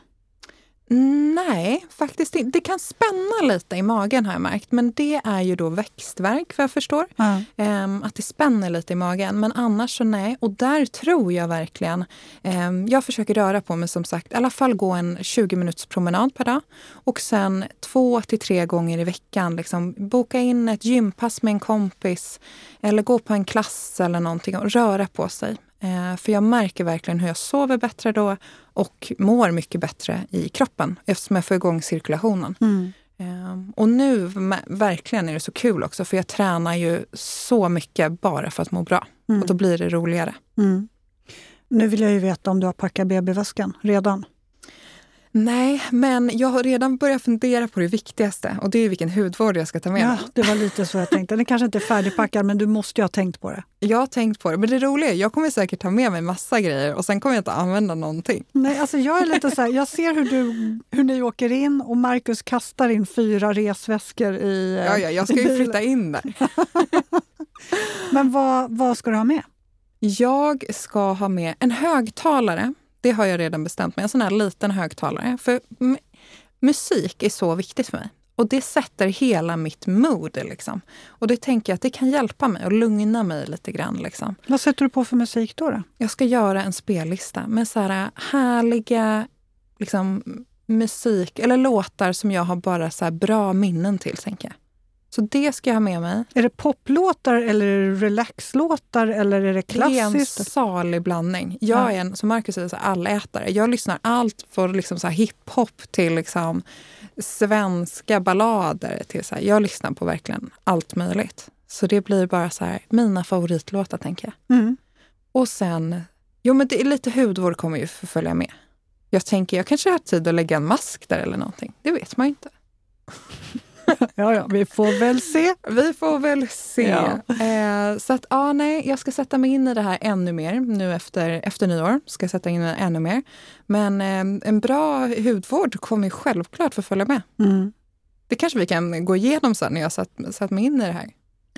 Nej, faktiskt inte. Det kan spänna lite i magen har jag märkt. Men det är ju då växtverk vad jag förstår. Mm. Um, att det spänner lite i magen. Men annars så nej. Och där tror jag verkligen... Um, jag försöker röra på mig som sagt. I alla fall gå en 20 minuters promenad per dag. Och sen två till tre gånger i veckan liksom, boka in ett gympass med en kompis. Eller gå på en klass eller någonting och röra på sig. Eh, för jag märker verkligen hur jag sover bättre då och mår mycket bättre i kroppen eftersom jag får igång cirkulationen. Mm. Ehm, och nu verkligen är det så kul också för jag tränar ju så mycket bara för att må bra. Mm. Och då blir det roligare. Mm. Nu vill jag ju veta om du har packat BB-väskan redan? Nej, men jag har redan börjat fundera på det viktigaste och det är vilken hudvård jag ska ta med ja. Det var lite så jag tänkte. Den kanske inte är färdigpackad men du måste ju ha tänkt på det. Jag har tänkt på det, men det roliga är jag kommer säkert ta med mig massa grejer och sen kommer jag inte använda någonting. Nej, alltså jag är lite så här, jag ser hur, du, hur ni åker in och Markus kastar in fyra resväskor i Ja, ja jag ska ju flytta in där. men vad, vad ska du ha med? Jag ska ha med en högtalare det har jag redan bestämt mig. En sån här liten högtalare. För musik är så viktigt för mig. Och det sätter hela mitt mood. Liksom. Och det tänker jag att det kan hjälpa mig och lugna mig lite grann. Liksom. Vad sätter du på för musik då? då? Jag ska göra en spellista med så här härliga liksom, musik eller låtar som jag har bara så bra minnen till. tänker jag. Så det ska jag ha med mig. Är det poplåtar eller relaxlåtar eller är det klassiskt? Det är en salig blandning. Jag ja. är en, som Marcus säger, så allätare. Jag lyssnar allt från liksom så hiphop till liksom svenska ballader. Till så här, jag lyssnar på verkligen allt möjligt. Så det blir bara så här, mina favoritlåtar, tänker jag. Mm. Och sen, jo men det är lite hudvård kommer ju följa med. Jag tänker, jag kanske har tid att lägga en mask där eller någonting. Det vet man ju inte. ja, ja, vi får väl se. Vi får väl se. Ja. Eh, så att, ja, nej, jag ska sätta mig in i det här ännu mer nu efter, efter nyår. Ska jag sätta in det ännu mer. Men eh, en bra hudvård kommer självklart få följa med. Mm. Det kanske vi kan gå igenom sen när jag satt, satt mig in i det här.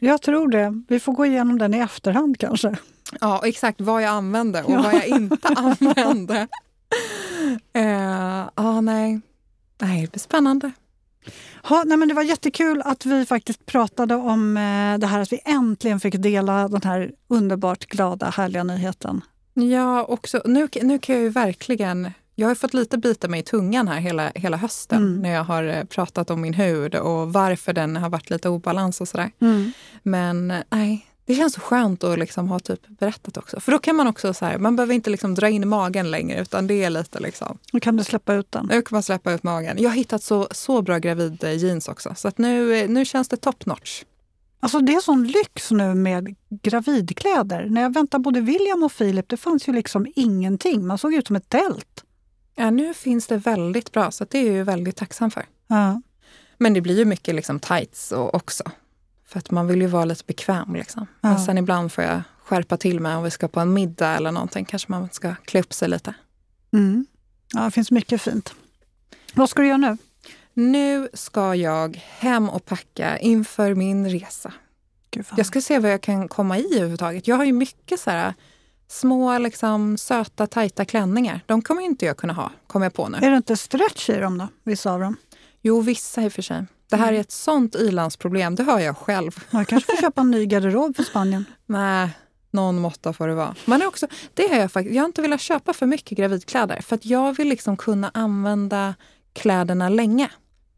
Jag tror det. Vi får gå igenom den i efterhand kanske. Ja, exakt. Vad jag använde och ja. vad jag inte använde. eh, ah, nej. nej, det blir spännande. Ha, nej men det var jättekul att vi faktiskt pratade om eh, det här att vi äntligen fick dela den här underbart glada, härliga nyheten. Ja, också, nu, nu kan jag ju verkligen jag har fått lite bita mig i tungan här hela, hela hösten mm. när jag har eh, pratat om min hud och varför den har varit lite obalans och sådär. Mm. Men nej, det känns så skönt att liksom ha typ berättat också. För då kan man också så här, man behöver inte liksom dra in magen längre utan det är lite liksom. Nu kan du släppa ut den. Nu kan man släppa ut magen. Jag har hittat så, så bra gravid-jeans också så att nu, nu känns det top notch. Alltså det är sån lyx nu med gravidkläder. När jag väntade både William och Filip, det fanns ju liksom ingenting. Man såg ut som ett tält. Ja, nu finns det väldigt bra så det är jag ju väldigt tacksam för. Ja. Men det blir ju mycket liksom tights också. För att man vill ju vara lite bekväm. Liksom. Ja. Men sen ibland får jag skärpa till mig om vi ska på en middag eller någonting. Kanske man ska klä upp sig lite. Mm. Ja, det finns mycket fint. Vad ska du göra nu? Nu ska jag hem och packa inför min resa. jag ska se vad jag kan komma i överhuvudtaget. Jag har ju mycket så här, små, liksom, söta, tajta klänningar. De kommer inte jag kunna ha, kommer jag på nu. Är det inte stretch i dem då, vissa av dem? Jo, vissa i och för sig. Det här är ett sånt ilandsproblem, det hör jag själv. Man kanske får köpa en ny garderob för Spanien. Nej, någon måtta får det vara. Men också, det har jag, faktiskt, jag har inte velat köpa för mycket gravidkläder för att jag vill liksom kunna använda kläderna länge.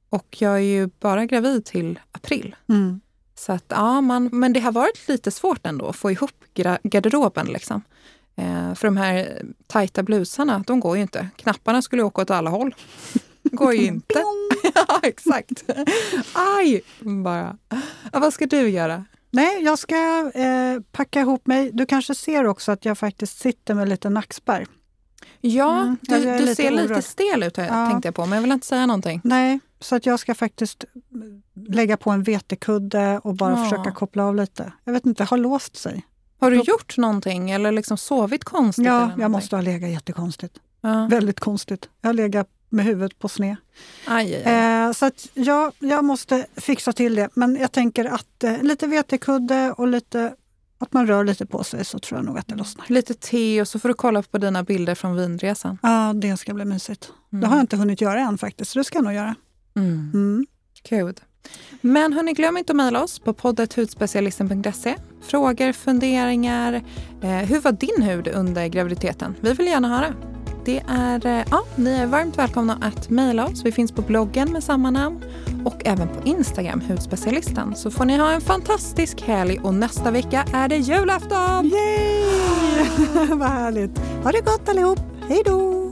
Och jag är ju bara gravid till april. Mm. Så att, ja, man, men det har varit lite svårt ändå att få ihop garderoben. Liksom. Eh, för de här tajta blusarna, de går ju inte. Knapparna skulle åka åt alla håll. går ju inte. ja, exakt. Aj! Bara. Ja, vad ska du göra? Nej, jag ska eh, packa ihop mig. Du kanske ser också att jag faktiskt sitter med lite nackspärr. Ja, mm, du, du lite ser orörd. lite stel ut ja. tänkte jag på, men jag vill inte säga någonting. Nej, så att jag ska faktiskt lägga på en vetekudde och bara ja. försöka koppla av lite. Jag vet inte, har låst sig. Har du Då... gjort någonting eller liksom sovit konstigt? Ja, jag måste ha legat jättekonstigt. Ja. Väldigt konstigt. Jag har legat med huvudet på sned. Aj, aj, aj. Eh, så att ja, jag måste fixa till det. Men jag tänker att eh, lite vetekudde och lite, att man rör lite på sig så tror jag nog att det lossnar. Lite te och så får du kolla på dina bilder från vinresan. Ja, det ska bli mysigt. Mm. Det har jag inte hunnit göra än faktiskt, så det ska jag nog göra. Mm. Mm. Gud. Men hörni, glöm inte att mejla oss på poddet Frågor, funderingar. Eh, hur var din hud under graviditeten? Vi vill gärna höra det är, eh, ja, ni är varmt välkomna att mejla oss. Vi finns på bloggen med samma namn och även på Instagram, Hudspecialisten. Så får ni ha en fantastisk helg och nästa vecka är det julafton! Yay! Vad härligt! Ha det gott allihop! Hej då!